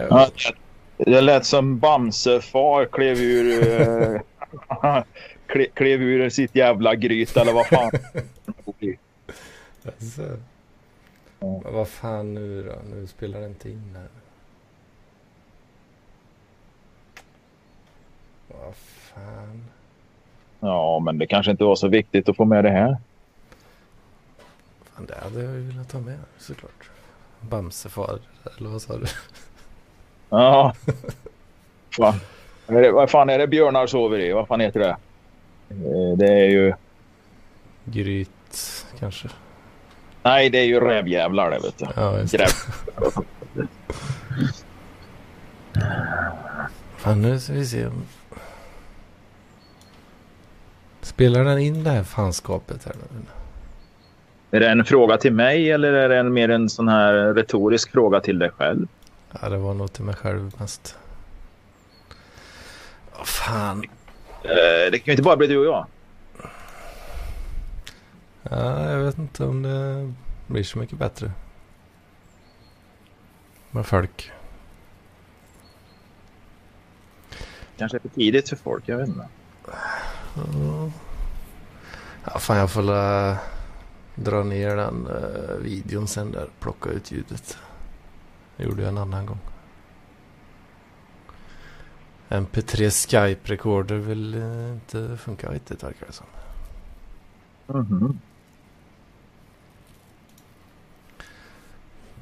det, Ja, det lät som Bamse-far klev ur, eh, kle, klev ur sitt jävla gryt eller vad fan. Alltså. Men vad fan nu då? Nu spelar det inte in här. Vad fan. Ja, men det kanske inte var så viktigt att få med det här. Fan, det hade jag ju velat ta med såklart. Bamsefar, eller vad sa du? Ja. Va? Är det, vad fan är det björnar sover i? Vad fan heter det? Eh, Det är ju... Gryt kanske? Nej, det är ju rävjävlar det vet du. Ja, just det. Gräv. Fan, nu ska vi se. Spelar den in det här fanskapet här nu? Är det en fråga till mig eller är det en, mer en sån här retorisk fråga till dig själv? Ja, det var nog till mig själv mest. Vad fan. Eh, Det kan ju inte bara bli du och jag. Ja, jag vet inte om det blir så mycket bättre. Med folk. Kanske är för tidigt för folk, jag vet inte. Ja. Fan jag får la dra ner den eh, videon sen där. Plocka ut ljudet. Det gjorde jag en annan gång. MP3 Skype Recorder vill eh, inte funka riktigt verkar det som. Mhm.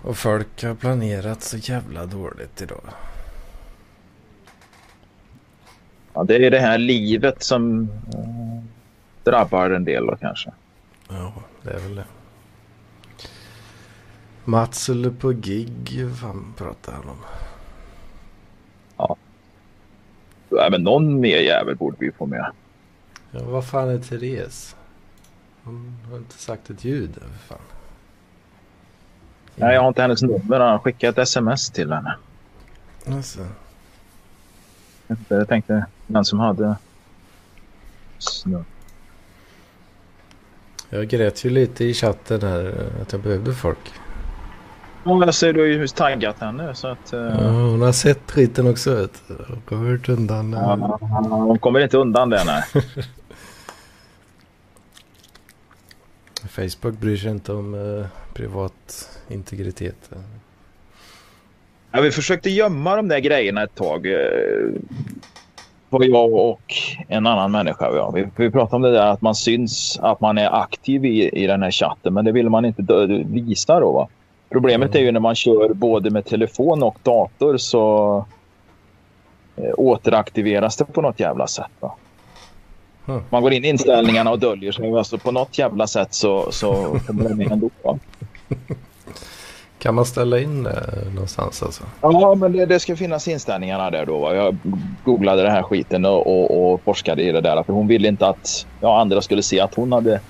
Och folk har planerat så jävla dåligt idag. Ja, det är det här livet som eh, drabbar en del då kanske. Ja, det är väl det. Mats eller på gig, fan pratar han om? Ja, men någon mer jävel borde vi få med. Ja, vad fan är Therese? Hon har inte sagt ett ljud för fan. Nej, jag har inte hennes nummer. Han skickade ett sms till henne. Alltså, Jag tänkte den som hade... Snö. jag grät ju lite i chatten här att jag behövde folk. Ja, jag ser du har taggat henne så att... eh, Ja, hon har sett skiten också vet du. Och har hört undan. eh, ja, hon kommer inte undan det, nej. Facebook bryr sig inte om eh, privat integritet. Ja, vi försökte gömma de där grejerna ett tag. eh, Var jag och en annan människa. Ja. Vi, vi pratade om det där att man syns att man är aktiv i, i den här chatten. Men det vill man inte visa då. Va? Problemet är ju när man kör både med telefon och dator så eh, återaktiveras det på något jävla sätt. Va? Man går in i inställningarna och döljer sig. Alltså på något jävla sätt så, så kommer det med ändå. Va? Kan man ställa in det någonstans alltså? Ja, men det, det ska finnas inställningarna där då. va. Jag googlade den här skiten och, och, och forskade i det där. För hon ville inte att ja, andra skulle se att hon hade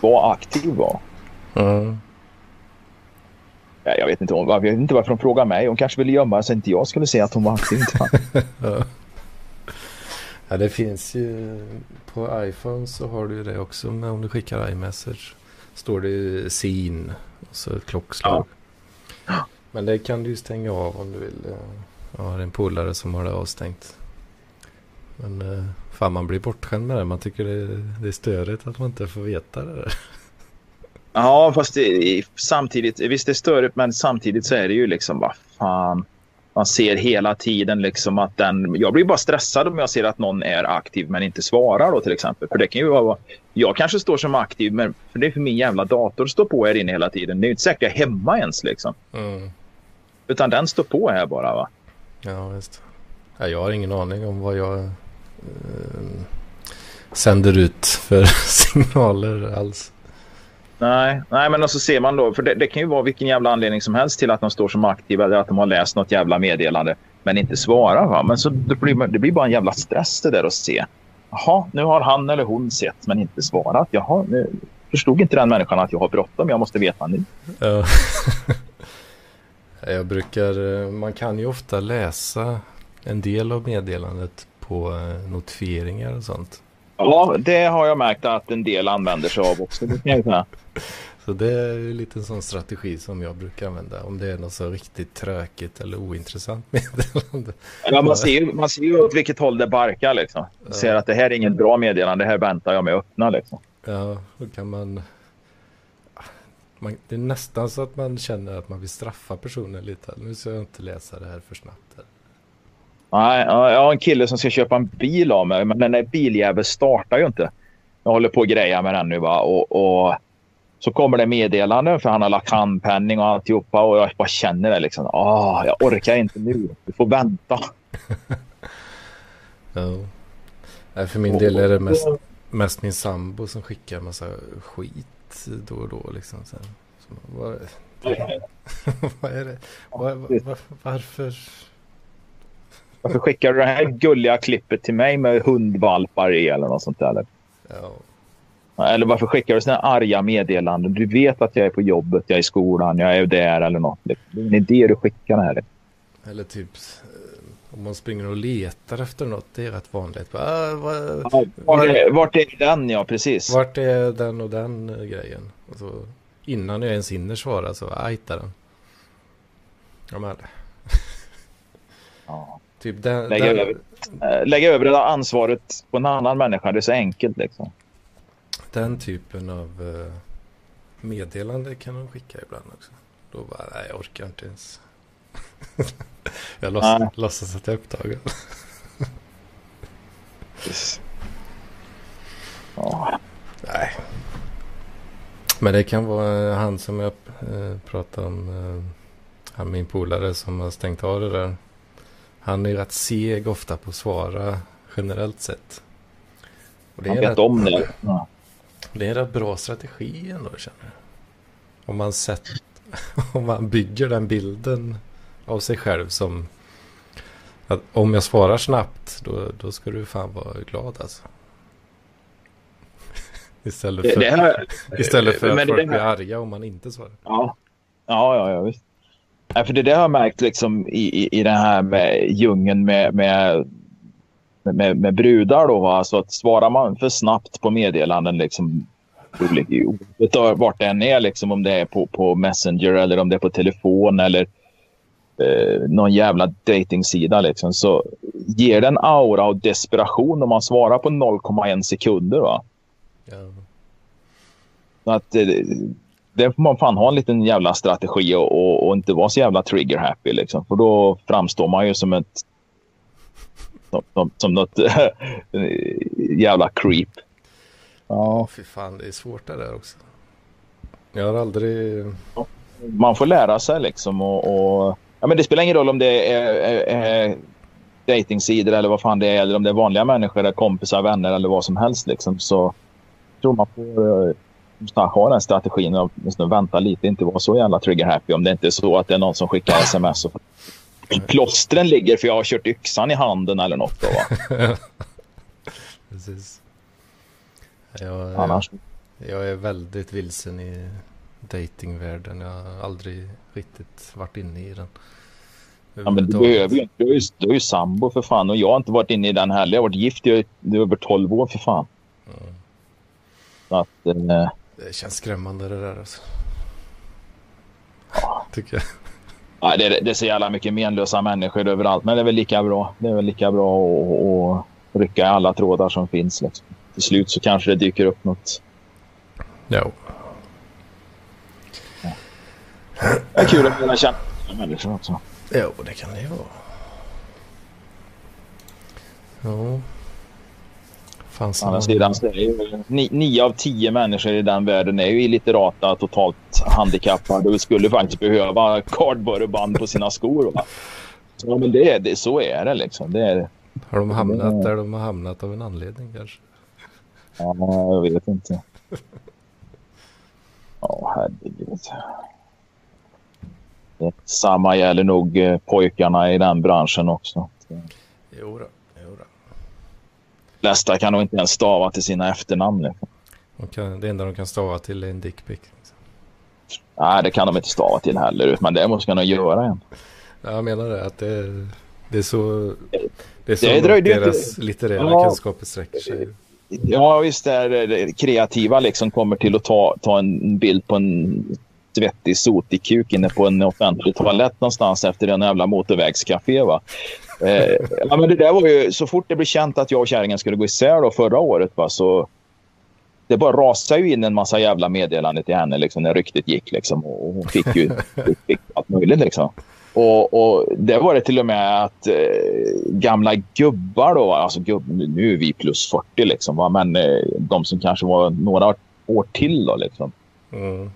var aktiv. Va? Ja. Ja, jag, vet inte, om- jag vet inte varför hon frågade mig. Hon kanske ville gömma så inte jag skulle se att hon var aktiv. Ja. ja, det finns ju på iPhone så har du ju det också. Men om du skickar iMessage står det ju sin och så ett klockslag. Men det kan du ju stänga av om du vill. Jag har en polare som har det avstängt. Men eh, fan man blir bortskämd med det. Man tycker det, det är störigt att man inte får veta det där. Ja, fast det, samtidigt. Visst det är störigt, men samtidigt så är det ju liksom vad fan. Man ser hela tiden liksom att den... Jag blir bara stressad om jag ser att någon är aktiv men inte svarar då till exempel. För det kan ju vara... Jag kanske står som aktiv men för det är för min jävla dator står på här inne hela tiden. Det är ju inte säkert jag är hemma ens liksom. Mm. Utan den står på här bara va. Ja, visst. Ja, jag har ingen aning om vad jag eh, sänder ut för signaler alls. Nej, nej men så ser man då, för det, det kan ju vara vilken jävla anledning som helst till att de står som aktiva eller att de har läst något jävla meddelande men inte svarar. Va? Men så det blir, det blir bara en jävla stress det där att se. Jaha, nu har han eller hon sett men inte svarat. Jaha, nu förstod inte den människan att jag har bråttom. Jag måste veta nu. Ja. jag brukar, man kan ju ofta läsa en del av meddelandet på eh, notifieringar och sånt. Ja, det har jag märkt att en del använder sig av också. Så det är lite en sån strategi som jag brukar använda. Om det är något så riktigt tråkigt eller ointressant meddelande. Ja, man, ser ju, man ser ju åt vilket håll det barkar. Liksom. Man ser att det här är inget bra meddelande. Det här väntar jag med att öppna. Liksom. Ja, då kan man... man... Det är nästan så att man känner att man vill straffa personen lite. Nu ska jag inte läsa det här för snabbt. Här. Nej, jag har en kille som ska köpa en bil av mig, men den där biljäveln startar ju inte. Jag håller på att greja med den nu. Va? Och, och så kommer det meddelande för han har lagt handpenning och alltihopa och jag bara känner det liksom. Åh, jag orkar inte nu. Du får vänta. ja. För min del är det mest, mest min sambo som skickar massa skit då och då. Liksom. Så, vad, vad är det? Var, var, varför? Varför skickar du det här gulliga klippet till mig med hundvalpar i eller något sånt där? Ja. Eller varför skickar du sådana arga meddelanden? Du vet att jag är på jobbet, jag är i skolan, jag är där eller något. Det är ingen idé du skickar det här. Eller typ eh, om man springer och letar efter något. Det är rätt vanligt. Ah, var, ja, vart, är, vart är den? Ja, precis. Vart är den och den eh, grejen? Alltså, innan jag ens hinner svara så jag hittar den. Ja, men. ja. Typ den, lägga, den... Över, äh, lägga över det ansvaret på en annan människa. Det är så enkelt liksom. Den typen av uh, meddelande kan de skicka ibland också. Då bara, nej jag orkar inte ens. jag låtsas, låtsas att jag är upptagen. oh. Nej. Men det kan vara han som jag pratade om. Han min polare som har stängt av det där. Han är rätt seg ofta på att svara generellt sett. Och det han vet rätt, om det. Ja. Det är en rätt bra strategi ändå känner jag. Om man, sett, om man bygger den bilden av sig själv som att om jag svarar snabbt då, då ska du fan vara glad alltså. Istället för, det, det här, istället för att folk blir arga om man inte svarar. Ja, ja, ja, ja visst. Nej, för det där har jag märkt liksom i, i, i den här med djungeln med, med, med, med brudar. Då, va? Så att svarar man för snabbt på meddelanden liksom, oavsett vart det än är, liksom, om det är på, på Messenger eller om det är på telefon eller eh, någon jävla dejtingsida liksom, så ger det en aura av desperation om man svarar på 0,1 sekunder. Va? Ja. Så att, eh, det får man fan ha en liten jävla strategi och, och, och inte vara så jävla trigger happy. Liksom. För då framstår man ju som ett som, som, som något jävla creep. Ja, fy fan det är svårt det där också. Jag har aldrig... Man får lära sig liksom och, och... ja, men det spelar ingen roll om det är, är, är datingsidor eller vad fan det är eller om det är vanliga människor, eller kompisar, vänner eller vad som helst liksom. Så jag tror man får ha den strategin och vänta lite, inte vara så jävla trigger happy om det inte är så att det är någon som skickar sms och plåstren ligger för jag har kört yxan i handen eller något. Då? Precis. Jag, Annars. jag är väldigt vilsen i datingvärlden. Jag har aldrig riktigt varit inne i den. Ja, men du behöver ju inte. Du är ju, du är ju sambo för fan och jag har inte varit inne i den heller. Jag har varit gift i över 12 år för fan. Mm. Så att, eh, det känns skrämmande det där alltså. Ja. Tycker jag. Ja, det, det är så jävla mycket menlösa människor överallt. Men det är väl lika bra. Det är väl lika bra att, att rycka i alla trådar som finns. Liksom. Till slut så kanske det dyker upp något. Ja. Det är kul att lära känna människor också. Jo, det kan det ju vara. Ja. Fanns Å andra sidan så är ju nio av tio människor i den världen är ju illiterata, totalt handikappade och skulle faktiskt behöva kardborreband på sina skor. Va? Så, men det, det, så är det liksom. Det är, har de hamnat där de har hamnat av en anledning kanske? Ja, jag vet inte. Ja, herregud. Samma gäller nog eh, pojkarna i den branschen också. Jo då flesta kan nog inte ens stava till sina efternamn. Liksom. Kan, det enda de kan stava till är en dickpic. Liksom. Nej, det kan de inte stava till heller. Men det måste de göra igen. Jag menar det. Att det, det är så, det är så det deras inte... litterära ja. kunskaper sträcker sig. Ja, visst är det kreativa liksom kommer till att ta, ta en bild på en svettig, sotig kuk inne på en offentlig toalett någonstans efter en jävla motorvägscafé. Va? Eh, ja, men det där var ju, så fort det blev känt att jag och kärringen skulle gå isär då förra året va, så det bara rasade ju in en massa jävla meddelanden till henne liksom, när ryktet gick. Liksom, och hon fick ju fick allt möjligt. Liksom. Och, och det var det till och med att eh, gamla gubbar då, alltså gubb, nu är vi plus 40 liksom, va? men eh, de som kanske var några år till då liksom. Mm.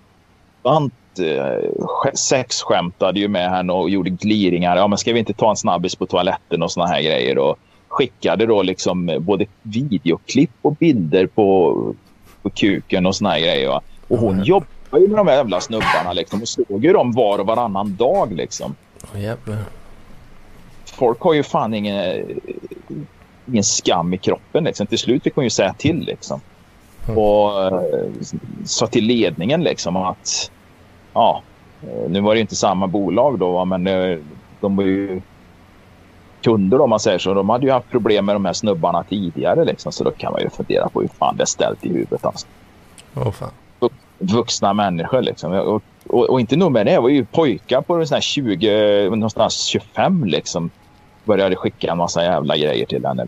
Bant, eh, sexskämtade ju med henne och gjorde gliringar. Ja, men ska vi inte ta en snabbis på toaletten och såna här grejer. Och skickade då liksom både videoklipp och bilder på, på kuken och såna här grejer. Va? Och hon mm. jobbar ju med de här jävla snubbarna liksom och såg ju dem var och varannan dag liksom. Jävlar. Folk har ju fan ingen, ingen skam i kroppen. Liksom. Till slut fick hon ju säga till. Liksom. Mm. Och uh, sa till ledningen liksom att ja, nu var det inte samma bolag då, men uh, de var ju kunder om man säger så. De hade ju haft problem med de här snubbarna tidigare liksom. Så då kan man ju fundera på hur fan det är ställt i huvudet alltså. Oh, fan. Vuxna människor liksom. Och och, och, inte nog med det, det var ju pojkar på sån 20, någonstans 25 liksom. Började skicka en massa jävla grejer till henne.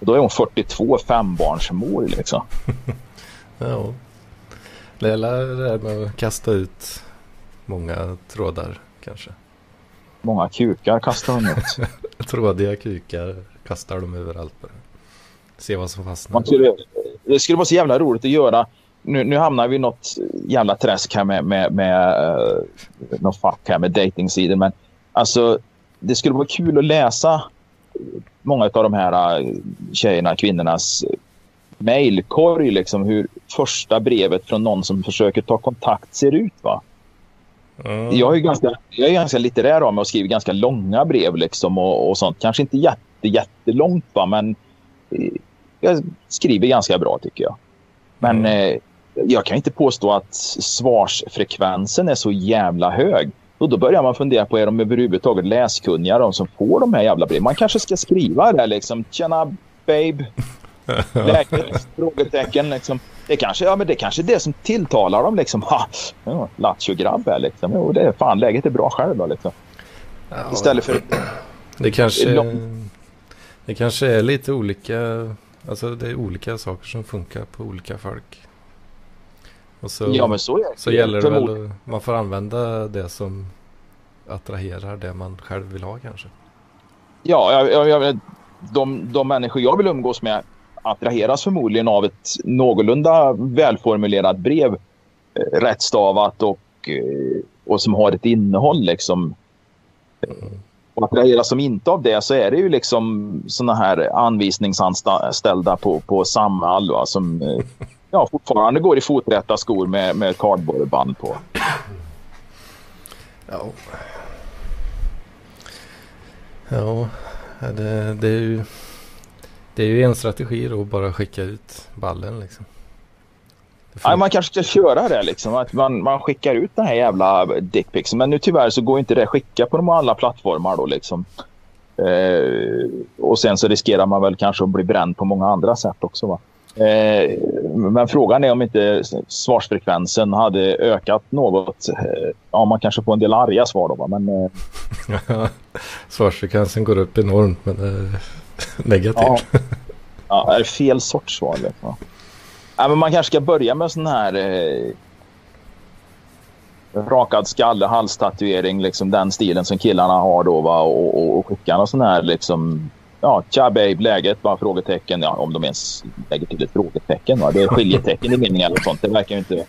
Och då är hon 42, fembarnsmor liksom. ja. Det är det där med att kasta ut många trådar kanske. Många kukar kastar hon ut. Trådiga kukar kastar de överallt. Bara. Se vad som fastnar. det skulle vara så jävla roligt att göra nu, nu hamnar vi i något jävla träsk här med, med, med uh, något fack här med datingsidor. Men alltså, det skulle vara kul att läsa många av de här uh, tjejerna, kvinnornas mejlkorg. Liksom, hur första brevet från någon som försöker ta kontakt ser ut. va? Mm. Jag, är ganska, jag är ganska litterär av mig och skriver ganska långa brev liksom och, och sånt. Kanske inte jätte, jättelångt, va? men jag skriver ganska bra tycker jag. Men mm. eh, jag kan inte påstå att svarsfrekvensen är så jävla hög. Och då börjar man fundera på, är de överhuvudtaget läskunniga de som får de här jävla breven? Man kanske ska skriva det liksom, tjena babe, läget, frågetecken liksom. Det kanske, ja, men det kanske är det som tilltalar dem liksom. Ha, ja, lattjo-grabb här liksom. Jo, det är fan, läget är bra själv då liksom. Ja, Istället för... Det kanske, det kanske är lite olika, alltså det är olika saker som funkar på olika folk. Och så, ja, men så, är det. så gäller det väl man får använda det som attraherar det man själv vill ha kanske. Ja, jag, jag, de, de människor jag vill umgås med attraheras förmodligen av ett någorlunda välformulerat brev. Eh, rättstavat och, eh, och som har ett innehåll liksom. Mm. Och attraheras de inte av det så är det ju liksom såna här anvisningsanställda på, på Samhall va, som eh, ja, fortfarande går i foträtta skor med, med kardborreband på. Ja. Ja, det, det, är ju, det är ju en strategi då att bara skicka ut ballen liksom. Ja, man kanske ska köra det liksom. Att man, man skickar ut den här jävla dickpicsen. Men nu tyvärr så går inte det att skicka på de alla plattformar då liksom. Eh, och sen så riskerar man väl kanske att bli bränd på många andra sätt också va. Eh, men frågan är om inte svarsfrekvensen hade ökat något. Eh, ja, man kanske får en del arga svar då, va? men... Eh... svarsfrekvensen går upp enormt, men Negativ? Ja. ja, är det fel sorts svar? Ja. ja. men man kanske ska börja med sån här eh, rakad skalle, halstatuering, liksom den stilen som killarna har då va? och, och, och skicka någon sån här liksom ja, tja babe, läget? Bara frågetecken. Ja, om de ens lägger till ett frågetecken. Va? Det är skiljetecken i meningen eller sånt. Det verkar ju inte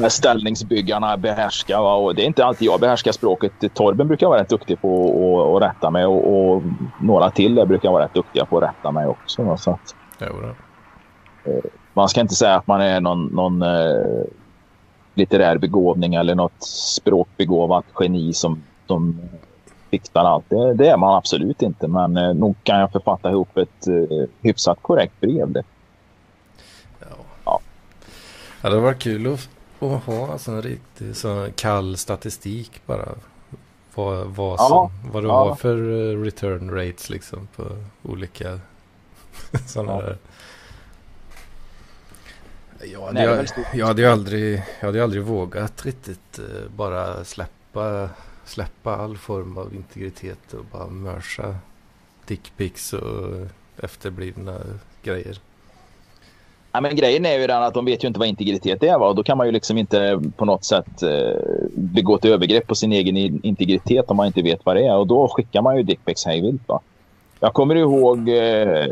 ställningsbyggarna behärska. Va? Och det är inte alltid jag behärskar språket. Torben brukar vara rätt duktig på att rätta mig och, och, några till där brukar vara rätt duktiga på att rätta mig också. Va? Så att, eh, man ska inte säga att man är någon, någon eh, litterär begåvning eller något språkbegåvat geni som, som fixar allt. Det, det, är man absolut inte, men eh, nog kan jag författa ihop ett eh, hyfsat korrekt brev. Det. Ja. Ja. ja, det var kul att, att ha alltså en riktig så kall statistik bara. Vad, vad, som, ja. vad du ja. har för eh, return rates liksom på olika Sådana ja. där. Jag hade, jag, jag, hade ju aldrig, jag hade aldrig vågat riktigt uh, bara släppa, släppa all form av integritet och bara mörsa dickpics och efterblivna grejer. Ja, men grejen är ju den att de vet ju inte vad integritet är. Va? Och då kan man ju liksom inte på något sätt eh, begå ett övergrepp på sin egen integritet om man inte vet vad det är. Och då skickar man ju dickpics hejvilt. Jag kommer ihåg eh,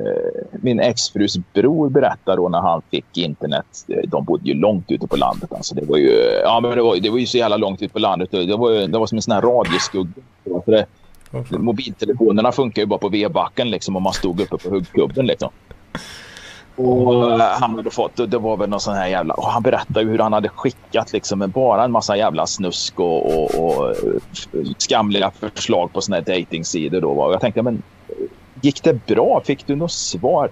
min exfrus bror berättade då när han fick internet. De bodde ju långt ute på landet. Alltså det, var ju, ja, men det, var, det var ju så jävla långt ute på landet. Det var, det var som en sån här radioskugga. För det, mobiltelefonerna funkar ju bara på vedbacken liksom, om man stod uppe på huggkubben. Liksom. Och eh, han hade fått, det var väl någon sån här jävla... Och han berättade hur han hade skickat liksom bara en massa jävla snusk och, och, och skamliga förslag på såna här dejtingsidor. Då. Och jag tänkte, men gick det bra? Fick du något svar?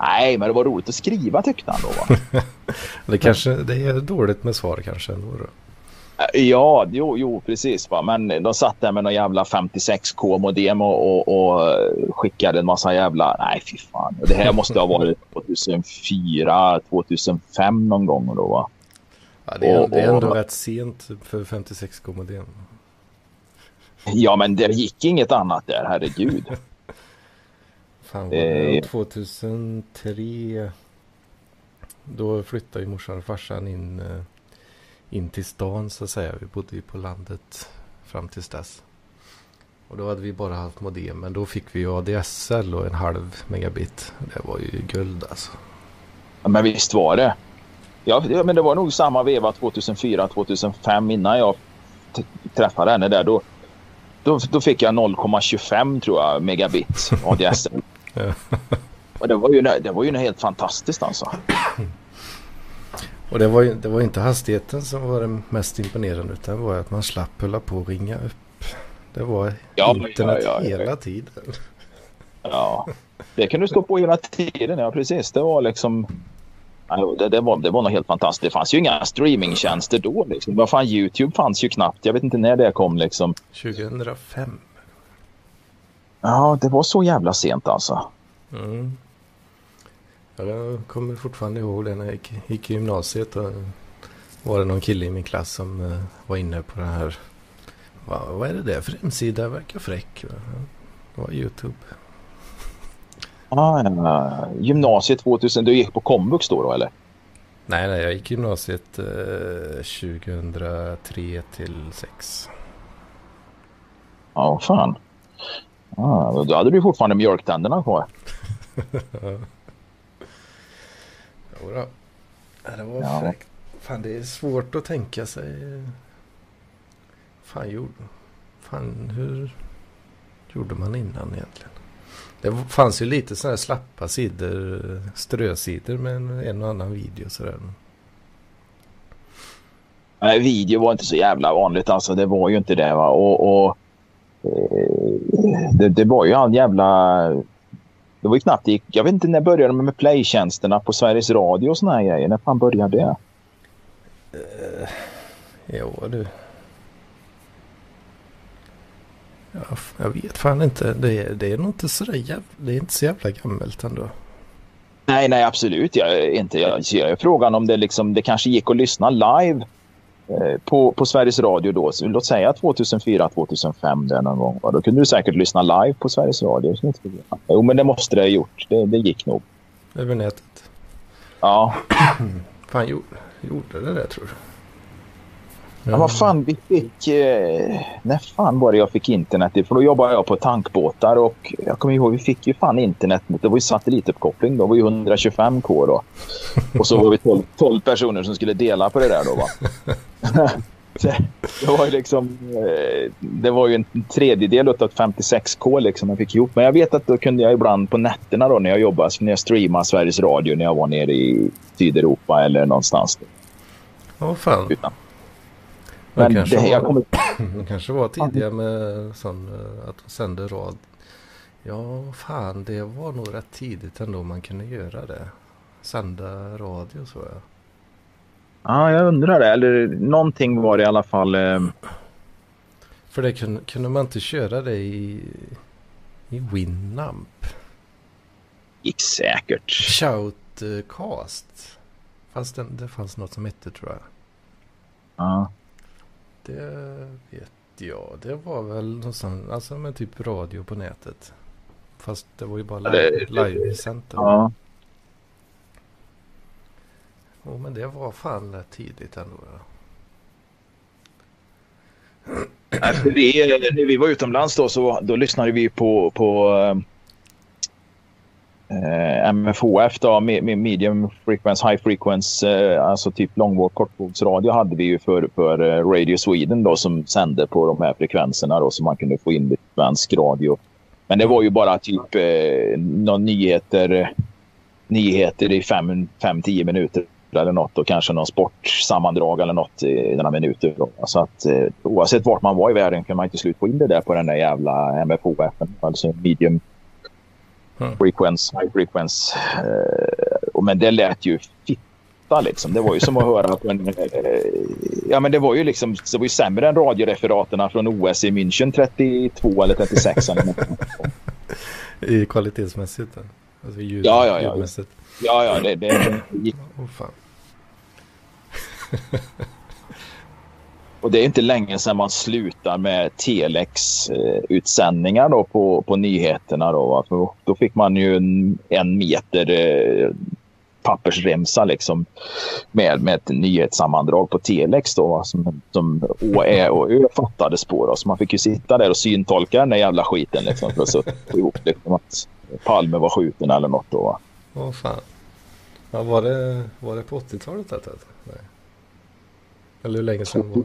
Nej, men det var roligt att skriva tyckte han då. det, kanske, det är dåligt med svar kanske ändå. Då. Ja, jo, jo precis. Va? Men de satt där med någon jävla 56k modem och, och, och, skickade en massa jävla... Nej, fy fan. Det här måste ha varit 2004, 2005 någon gång då va? Ja, det, är, och, det är ändå och, rätt sent för 56k modem. Ja, men det gick inget annat där, herregud. Fan, det... 2003 då flyttade ju morsan och farsan in eh, in till stan så att säga. Vi bodde ju på landet fram tills dess. Och då hade vi bara haft modem. Men då fick vi ju ADSL och en halv megabit. Det var ju guld alltså. Ja, men visst var det. Ja, men det var nog samma veva 2004-2005 innan jag träffade henne där. Då, då, då fick jag 0,25 tror jag megabit ADSL. Ja. Och det var ju, det var ju helt fantastiskt alltså. Och det var, det var inte hastigheten som var det mest imponerande utan det var att man slapp hålla på och ringa upp. Det var ja, internet ja, ja, hela tiden. Ja, det kan du stå på hela tiden. Ja, precis. Det var liksom... Det, det, var, det var något helt fantastiskt. Det fanns ju inga streamingtjänster då. Liksom. Vad fan, YouTube fanns ju knappt. Jag vet inte när det kom. Liksom. 2005. Ja, det var så jävla sent alltså. Mm. Jag kommer fortfarande ihåg det när jag gick, gick i gymnasiet. Och var det någon kille i min klass som uh, var inne på den här. Va, vad är det där för hemsida? Verkar fräck. Det var YouTube. Ah, ja. Gymnasiet 2000. Du gick på komvux då, då eller? Nej, nej, jag gick gymnasiet eh, 2003 till 6. Ja, oh, fan. Ah, då hade du fortfarande mjölktänderna kvar. Jodå. Det var ja. fräckt. Fan, det är svårt att tänka sig. Fan, gjorde... Fan, hur gjorde man innan egentligen? Det fanns ju lite sådana här slappa sidor, strösidor med en, och annan video sådär. Nej, video var inte så jävla vanligt alltså. Det var ju inte det va. Och, och det, det, var ju all jävla det var ju knappt gick. Jag vet inte när började de med playtjänsterna på Sveriges Radio och såna här grejer. När fan började det? Uh, jo du. Ja, jag vet fan inte. Det är, det är nog inte så jävla, det är inte så jävla gammalt ändå. Nej, nej absolut. Jag, inte. Jag ser frågan om det liksom, det kanske gick att lyssna live på, på Sveriges Radio då, så låt säga 2004, 2005 där någon gång. Då kunde du säkert lyssna live på Sveriges Radio. Jo, men det måste det ha gjort. Det, det gick nog. Över nätet? Ja. fan, gjorde, gjorde det det tror du? Ja, vad fan, vi fick... Eh, när fan var det jag fick internet? För då jobbade jag på tankbåtar och jag kommer ihåg vi fick ju fan internet. Det var ju satellituppkoppling. Då var ju 125k då. Och så var vi 12, 12 personer som skulle dela på det där då va. det var ju liksom... Eh, det var ju en tredjedel av 56k liksom jag fick ihop. Men jag vet att då kunde jag ibland på nätterna då när jag jobbade, när jag streamade Sveriges Radio när jag var nere i Sydeuropa eller någonstans. Åh oh, fan. Utan. Men kanske, det, jag kommer... de kanske var tidiga med sån, eh, att de sände rad. Ja, fan, det var nog rätt tidigt ändå man kunde göra det. Sända radio så ja. Ja, jag undrar det. Eller någonting var det i alla fall. Eh... För det kunde, kunde man inte köra det i, i Winamp? gick säkert. Shoutcast. Fast det, det fanns något som hette tror jag. Ja. Det vet jag. Det var väl någonstans, alltså med typ radio på nätet. Fast det var ju bara live, livesänt. Ja. Oh, men det var fan tidigt ändå. Ja. Alltså, vi, när vi var utomlands då, så då lyssnade vi på, på eh, MFHF, då, medium frequency, high frequency, eh, alltså typ långvåg, kortvågsradio hade vi ju för, för eh, Radio Sweden då, som sände på de här frekvenserna då, så man kunde få in lite svensk radio. Men det var ju bara typ eh, några nyheter, nyheter i 5-10 minuter eller något och kanske någon sportsammandrag eller något i några minuter. Då. Så att eh, oavsett vart man var i världen kan man inte slut få in det där på den där jävla MFOF, alltså medium mm. frequency, high frequency. Eh, men det lät ju fitta liksom. Det var ju som att höra på en... Eh, ja men det var ju liksom, det var ju sämre än radioreferaterna från OS i München 32 eller 36. I kvalitetsmässigt? Alltså ljud, ja, ja, ja. Ljudmässigt. Ja, ja, det, det, det gick. Oh, fan. Och det är inte länge sedan man slutar med telex-utsändningar då på, på nyheterna. Då, då, då fick man ju en, en meter eh, pappersremsa liksom, med, med ett nyhetssammandrag på telex då, som, som Å, Ä och Ö fattades på. Då. Så man fick ju sitta där och syntolka den där jävla skiten liksom, för att få ihop liksom, att Palme var skjuten eller något. Då, Åh fan. Ja, var, det, var det på 80-talet detta? Nej. Eller hur länge sedan var,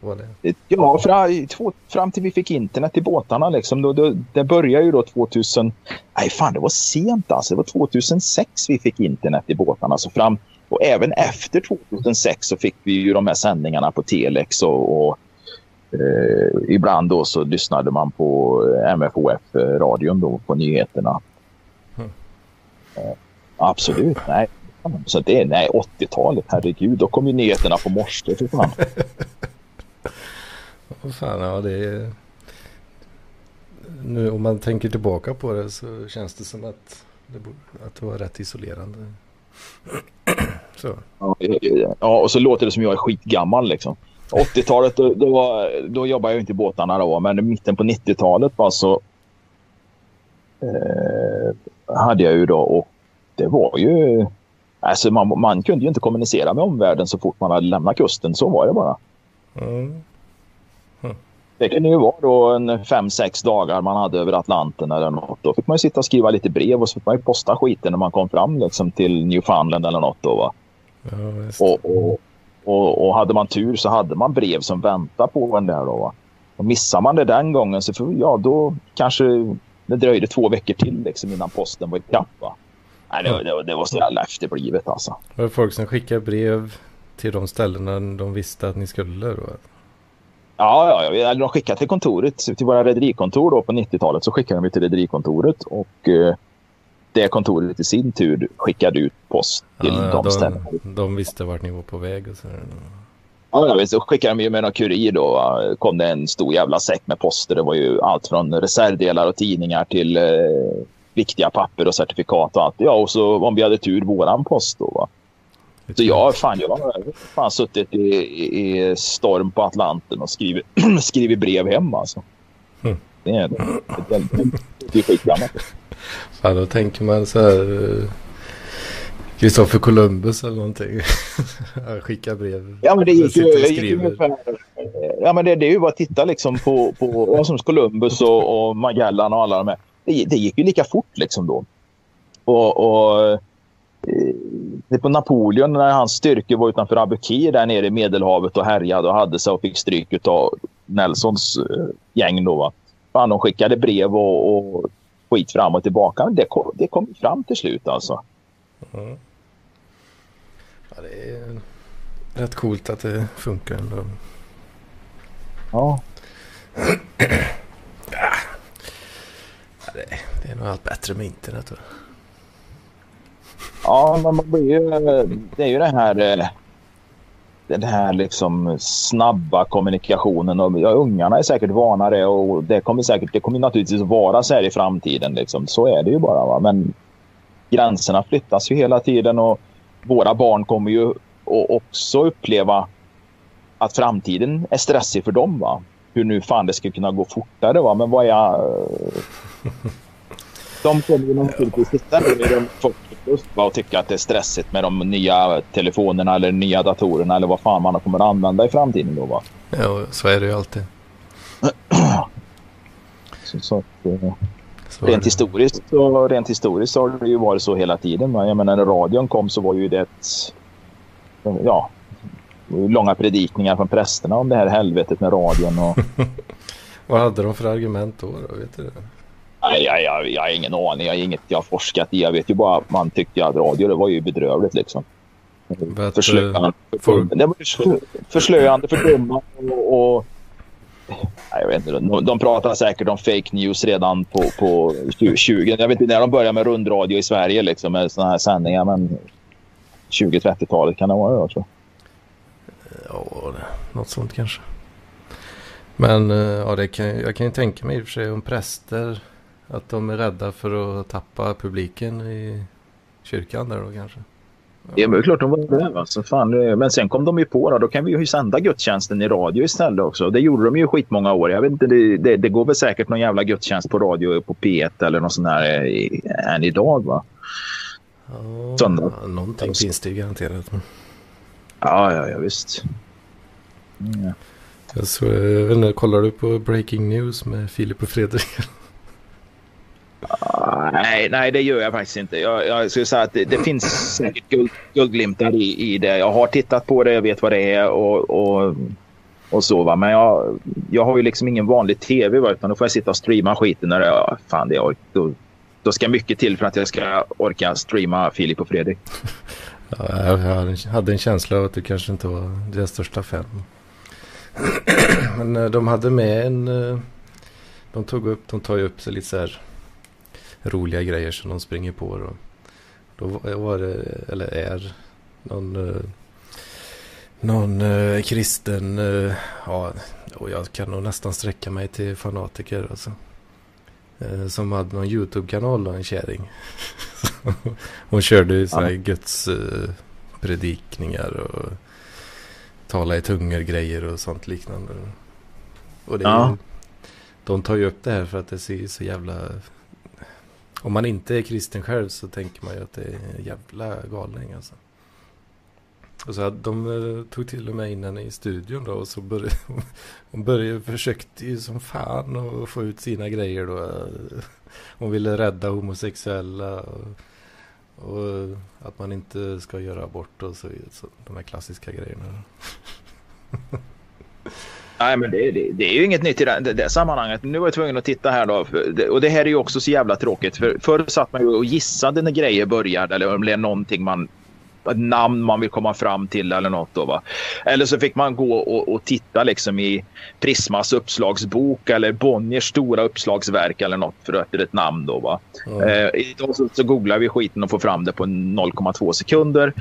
var det? Ja, fram, fram till vi fick internet i båtarna. Liksom. Då, då, det började ju då 2000... Nej, fan det var sent alltså. Det var 2006 vi fick internet i båtarna. Alltså fram, och även efter 2006 så fick vi ju de här sändningarna på telex och, och eh, ibland då så lyssnade man på MFOF-radion eh, då på nyheterna. Eh, absolut, nej. Så det är nej, 80-talet, herregud. Då kom ju nyheterna på morse för fan. Vad fan, ja det är... Nu om man tänker tillbaka på det så känns det som att det, borde, att det var rätt isolerande. så. Ja, ja, och så låter det som jag är skitgammal liksom. 80-talet då, då, då jobbade jag inte i båtarna då, men i mitten på 90-talet var så eh, hade jag ju då och det var ju... Alltså man, man kunde ju inte kommunicera med omvärlden så fort man hade lämnat kusten. Så var det bara. Mm. Hm. Det kunde ju vara då en fem, sex dagar man hade över Atlanten eller något. Då fick man ju sitta och skriva lite brev och så fick man ju posta skiten när man kom fram liksom till Newfoundland eller något. Då, va? Ja, och, och, och, och, hade man tur så hade man brev som väntade på en där. Då, va? Och missade man det den gången så för, ja, då kanske det dröjde två veckor till liksom, innan posten var i kapp. Nej, det, var, det, det var så jävla efterblivet alltså. Var det folk som skickade brev till de ställena de visste att ni skulle då? Ja, ja, ja. de skickade till kontoret, till våra rederikontor då på 90-talet så skickade de till rederikontoret och eh, det kontoret i sin tur skickade ut post till ja, de, de ställena. De visste vart ni var på väg och så. Ja, ja så skickade de ju med någon kurir då. kom det en stor jävla säck med poster. Det var ju allt från reservdelar och tidningar till eh, viktiga papper och certifikat och allt. Ja, och så om vi hade tur våran post då. Va? Så jag, fan, jag har fan suttit i, i, storm på Atlanten och skrivit, skrivit brev hem alltså. Mm. Det är, det är, det är. Fan, då tänker man så här... Kristoffer Columbus eller någonting. Skicka brev. Ja men det gick ju, gick ungefär, Ja men det, det är ju bara att titta liksom på, på som Columbus och, och Magellan och alla de här det, det gick ju lika fort liksom då. Och, och eh, det på Napoleon när hans styrkor var utanför Abukir där nere i Medelhavet och härjade och hade sig och fick stryk av Nelsons eh, gäng då. Va? Fan, de skickade brev och, och skit fram och tillbaka. Det kom, det kom fram till slut alltså. Mm. Det är rätt coolt att det funkar ändå. Ja. det, det är nog allt bättre med internet. Ja, men man blir ju, det är ju det här, eh, den här liksom snabba kommunikationen. Och, ja, ungarna är säkert vana det och det kommer säkert, det kommer naturligtvis vara så här i framtiden. Liksom. Så är det ju bara. Va? Men gränserna flyttas ju hela tiden och våra barn kommer ju också uppleva att framtiden är stressig för dem. Va? Hur nu fan det ska kunna gå fortare. Va? Men vad är... De kommer ju naturligtvis sitta i de 40 plus och tycka att det är stressigt med de nya telefonerna eller nya datorerna eller vad fan man kommer att använda i framtiden då va? Ja, så är det ju alltid. så, så, så rent, historiskt, så, rent historiskt så har det ju varit så hela tiden. Jag menar när radion kom så var ju det ett, ja, långa predikningar från prästerna om det här helvetet med radion. Och... Vad hade de för argument då? då vet du? Nej, jag, jag, jag har ingen aning. Jag har inget jag har forskat i. Jag vet ju bara att man tyckte att radio det var ju bedrövligt liksom. Förslöande, förslöande, fördummande och, och jag vet inte, de, de pratar säkert om fake news redan på, på 20. Jag vet inte när de började med rundradio i Sverige liksom, med sådana här sändningar. Men 20-30-talet kan det vara, jag tror. Ja, något sånt kanske. Men eh, ja, det kan, jag kan ju tänka mig i och för sig om präster att de är rädda för att tappa publiken i kyrkan där då kanske. Det är klart de var det. Alltså, fan, men sen kom de ju på då, då kan vi ju sända gudstjänsten i radio istället också. Det gjorde de ju skitmånga år. Jag vet inte, det, det, det går väl säkert någon jävla gudstjänst på radio på P1 eller något sånt där än idag va? Ja, Söndag. Någonting finns det ju garanterat. Ja, ja, ja visst. Ja. Jag, så, jag vet inte, kollar du på Breaking News med Filip och Fredrik? Uh, nej, nej, det gör jag faktiskt inte. Jag, jag skulle säga att det, det finns säkert guld, guldglimtar i, i det. Jag har tittat på det, jag vet vad det är och, och, och så. Va? Men jag, jag har ju liksom ingen vanlig tv va? utan då får jag sitta och streama skiten. När jag, fan, det, då, då ska mycket till för att jag ska orka streama Filip och Fredrik. Ja, jag hade en känsla av att du kanske inte var deras största fan. Men eh, de hade med en... Eh, de tog upp, de tar ju upp sig lite så här roliga grejer som de springer på. Då, då var det, eller är, någon, eh, någon eh, kristen, eh, ja, och jag kan nog nästan sträcka mig till fanatiker alltså. Som hade någon YouTube-kanal då, en kärring. Hon körde ju sådana här Guds predikningar och tala i tungor grejer och sånt liknande. Och det är ja. de tar ju upp det här för att det ser så jävla om man inte är kristen själv så tänker man ju att det är en jävla galning alltså. Och så hade de eh, tog till och med in henne i studion då och så började hon började försökte ju som fan att få ut sina grejer då. Hon ville rädda homosexuella och, och att man inte ska göra abort och så, så de här klassiska grejerna. Nej, men det, det, det, är ju inget nytt i det, det, sammanhanget. Nu var jag tvungen att titta här då. Och det här är ju också så jävla tråkigt. För förr satt man ju och gissade när grejer började eller om det är någonting man namn man vill komma fram till eller något. Då, va? Eller så fick man gå och, och, titta liksom i Prismas uppslagsbok eller Bonniers stora uppslagsverk eller något för att ett namn. Då, va? Mm. Eh, idag så, så googlar vi skiten och får fram det på 0,2 sekunder.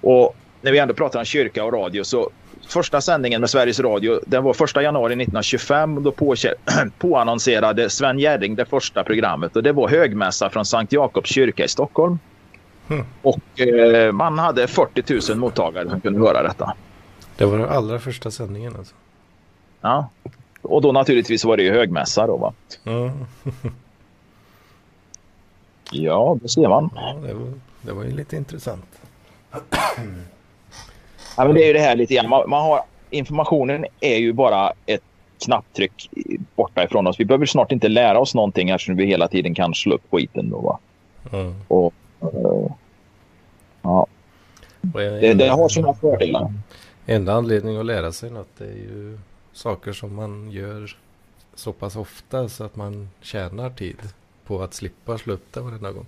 Och när vi ändå pratar om kyrka och radio så första sändningen med Sveriges Radio den var 1 januari 1925. Då på, påannonserade Sven Jerring det första programmet och det var högmässa från Sankt Jakobs kyrka i Stockholm. Mm. Och eh, man hade 40 000 mottagare som kunde höra detta. Det var den allra första sändningen alltså? Ja, och då naturligtvis var det ju högmässa då va? Mm. ja, det ser man. Ja, det var, det var ju lite intressant. Ja, men det är ju det här lite grann. Man, man har, informationen är ju bara ett knapptryck borta ifrån oss. Vi behöver snart inte lära oss någonting eftersom vi hela tiden kan slå upp skiten. Då, va? Mm. Och, uh, ja. det, det, har sina fördelar. Enda anledningen att lära sig något är ju saker som man gör så pass ofta så att man tjänar tid på att slippa slå upp det varenda gång.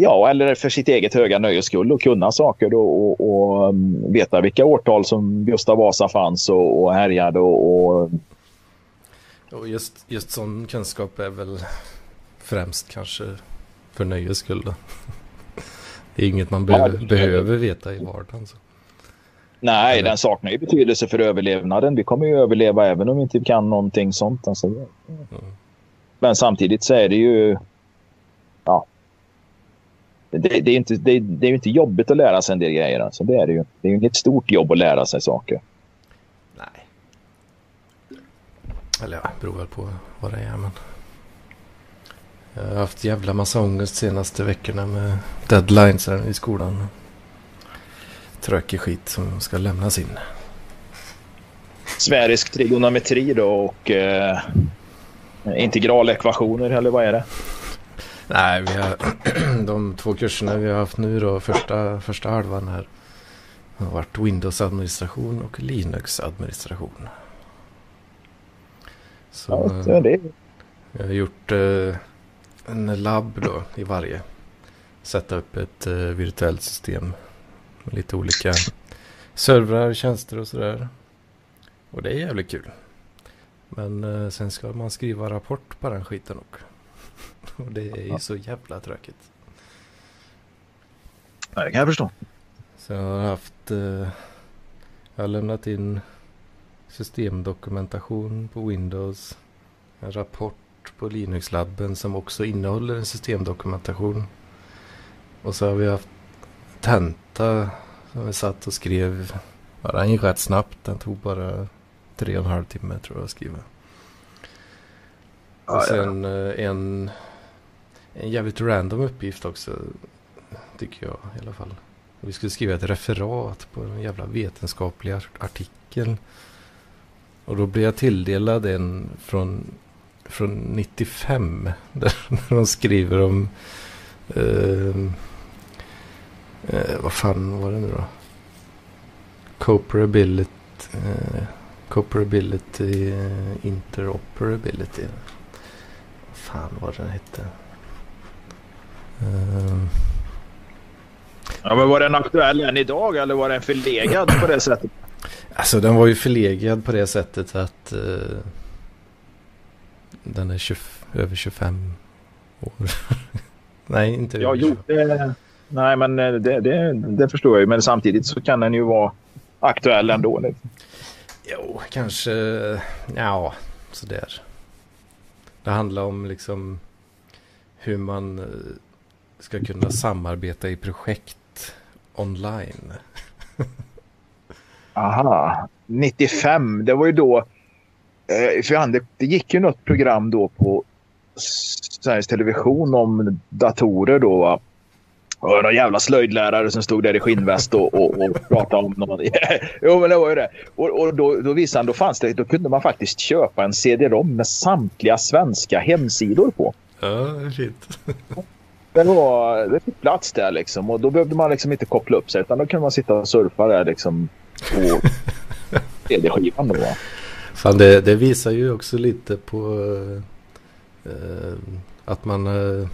Ja, eller för sitt eget höga nöjes skull och kunna saker och, och, och um, veta vilka årtal som Gustav Vasa fanns och, och härjade och, och... och just, just sån kunskap är väl främst kanske för nöjes skull då. Det är inget man be ja, behöver veta i vardagen. Så. Nej, eller? den saknar ju betydelse för överlevnaden. Vi kommer ju överleva även om vi inte kan någonting sånt. Alltså. Mm. Men samtidigt så är det ju det, det, är inte, det, det är inte jobbigt att lära sig en del grejer. Alltså. Det är det ju. Det är inget stort jobb att lära sig saker. Nej. Eller ja, beror väl på vad det är. Men... Jag har haft jävla massa ångest senaste veckorna med deadlines i skolan. Trökig skit som ska lämnas in. Sfärisk trigonometri då och eh, integralekvationer eller vad är det? Nej, vi har de två kurserna vi har haft nu då, första, första halvan här har varit Windows-administration och Linux-administration. Så ja, det. jag har gjort eh, en labb då i varje. Sätta upp ett eh, virtuellt system med lite olika servrar, tjänster och sådär. Och det är jävligt kul. Men eh, sen ska man skriva rapport på den skiten också. Och det är ju så jävla tråkigt. Ja, det kan jag förstå. Så jag har haft... Eh, jag har lämnat in systemdokumentation på Windows. En rapport på Linux-labben som också innehåller en systemdokumentation. Och så har vi haft tenta som vi satt och skrev. Ja, den gick rätt snabbt. Den tog bara tre och en halv timme tror jag att skriva. Och sen eh, en, en jävligt random uppgift också. Tycker jag i alla fall. Vi skulle skriva ett referat på en jävla vetenskaplig artikel. Och då blev jag tilldelad en från, från 95. Där de skriver om... Eh, eh, vad fan var det nu då? Eh, cooperability. Eh, Cooperability, interoperability. Vad fan var det den hette? Uh... Ja, men var den aktuell än idag eller var den förlegad på det sättet? Alltså den var ju förlegad på det sättet att uh, den är 20, över 25 år. nej, inte ja, jo, det, Nej, men det, det, det, förstår jag ju. Men samtidigt så kan den ju vara aktuell ändå. Liksom. Jo, kanske, ja, sådär. Det handlar om liksom hur man eh, ska kunna samarbeta i projekt online. Aha, 95, det var ju då, eh, för det, det gick ju något program då på Sveriges Television om datorer då. Och någon jävla slöjdlärare som stod där i skinnväst och, och, och pratade om någon. jo, men det var ju det. Och, och då, då visade han, då fanns det, då kunde man faktiskt köpa en CD-ROM med samtliga svenska hemsidor på. Ja, fint. Det, var, det fick plats där liksom. Och då behövde man liksom inte koppla upp sig utan då kunde man sitta och surfa där liksom på CD-skivan. Fan, det, det, visar ju också lite på uh, att man uh,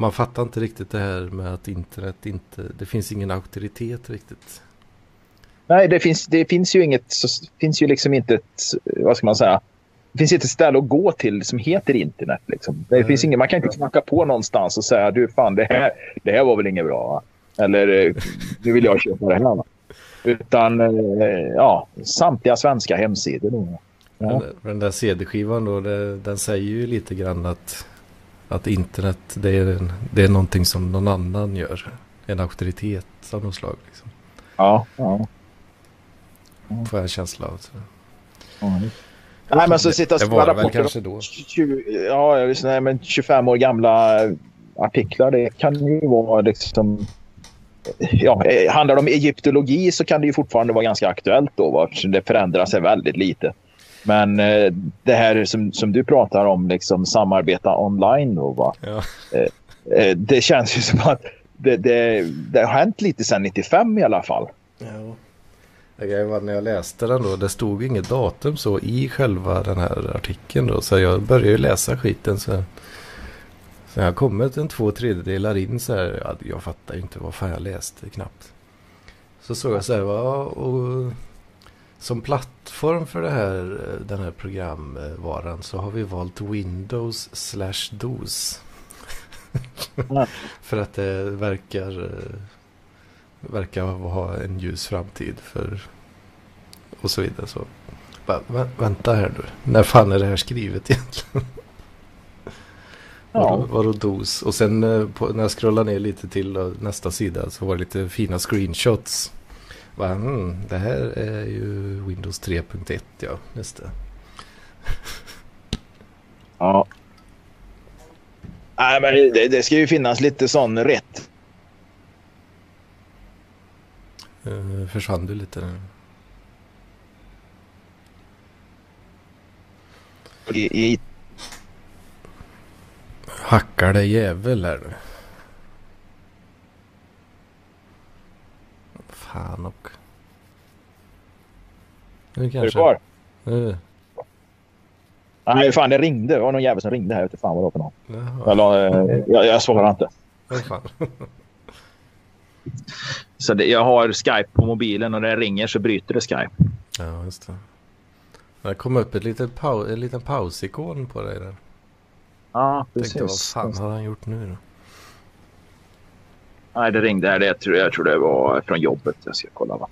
man fattar inte riktigt det här med att internet inte, det finns ingen auktoritet riktigt. Nej, det finns, det finns ju inget, finns ju liksom inte ett, vad ska man säga, det finns inte ett ställe att gå till som heter internet. Liksom. Det finns ingen, man kan inte knacka på någonstans och säga du fan det här, det här var väl inget bra. Eller eh, nu vill jag köpa det här. Utan eh, ja, samtliga svenska hemsidor. Ja. Den, där CD-skivan då, det, den säger ju lite grann att att internet det är, en, det är någonting som någon annan gör. En auktoritet av något slag. Liksom. Ja, ja. Får jag en känsla av. Så. Ja. Nej, men så sitta och skriva rapporter. kanske då. 20, ja, jag visste, nej, men 25 år gamla artiklar. Det kan ju vara liksom... Ja, eh, handlar det om egyptologi så kan det ju fortfarande vara ganska aktuellt då. Det förändrar sig väldigt lite. Men eh, det här som, som du pratar om, liksom samarbeta online då, va? Ja. Eh, eh det känns ju som att det, det, det, har hänt lite sedan 95 i alla fall. Ja. Det var när jag läste den då, det stod inget datum så i själva den här artikeln då. Så jag började läsa skiten så. Så jag har kommit en två tredjedelar in så här. Jag fattar ju inte vad fan jag läste knappt. Så såg jag så här, va, och som plattform för det här, den här programvaran så har vi valt Windows slash DOS. för att det verkar, verkar ha en ljus framtid för och så vidare. Så. vä vänta här nu, när fan är det här skrivet egentligen? Ja. Vadå dos? Och sen eh, på, när jag scrollar ner lite till nästa sida så var det lite fina screenshots. Va, mm, det här är ju Windows 3.1 ja, just det. Ja. Nej, men det, det ska ju finnas lite sån rätt. Uh, försvann du lite? I, i... Hackar det jävel här nu. Fan och. Nu kanske. Är du kvar? Nu. Nej, fan det ringde. Det var någon jävel som ringde här. Jag vet fan vad det var för någon. Jag, eh, jag, jag svarar inte. så det, jag har Skype på mobilen och när det ringer så bryter det Skype. Ja, just det. Det kom upp ett litet pau en liten pausikon på dig där. Ja, precis. Tänkte, vad fan har han gjort nu då? Nej, det ringde här. Det, jag, tror, jag tror det var från jobbet. Jag ska kolla va.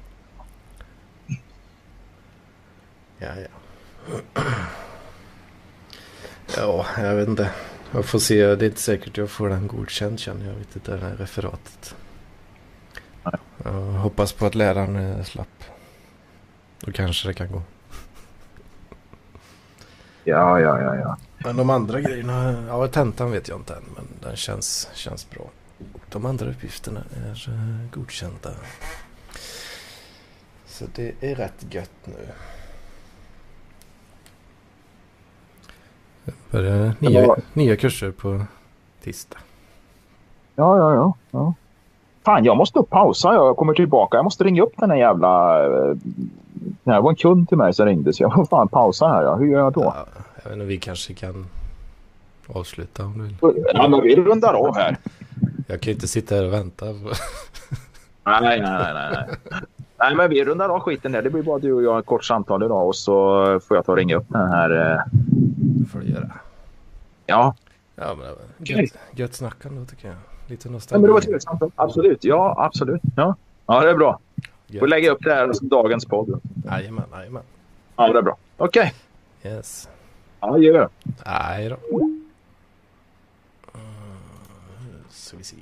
Ja, ja. Ja, jag vet inte. Jag får se. Det är inte säkert jag får den godkänd känner jag. vet inte det här referatet. Jag hoppas på att läraren är slapp. Då kanske det kan gå. Ja, ja, ja, ja. Men de andra grejerna. Ja, tentan vet jag inte än. Men den känns, känns bra. De andra uppgifterna är uh, godkända. Så det är rätt gött nu. Börjar nya, nya kurser på tisdag. Ja, ja, ja, ja. Fan, jag måste upp pausa. Jag kommer tillbaka. Jag måste ringa upp den här jävla... Eh, det var en kund till mig som ringde så jag får fan pausa här. Ja. Hur gör jag då? Ja, jag vet inte, vi kanske kan avsluta om du vill. Ja, men vi rundar av här. Jag kan inte sitta här och vänta. nej, nej, nej, nej. Nej, men vi rundar av skiten där. Det blir bara du och jag ett kort samtal idag och så får jag ta och ringa upp den här. Eh... Det får du göra. Ja. Ja, men gött, gött snackande tycker jag. Lite nostalgi. Ja, men det var trevligt samtal. Absolut. Ja, absolut. Ja, ja det är bra. Gött. Får lägga upp det här som dagens podd. Jajamän, jajamän. Ja, det är bra. Okej. Okay. Yes. Adjö. Hej då. Uh, så vi ser.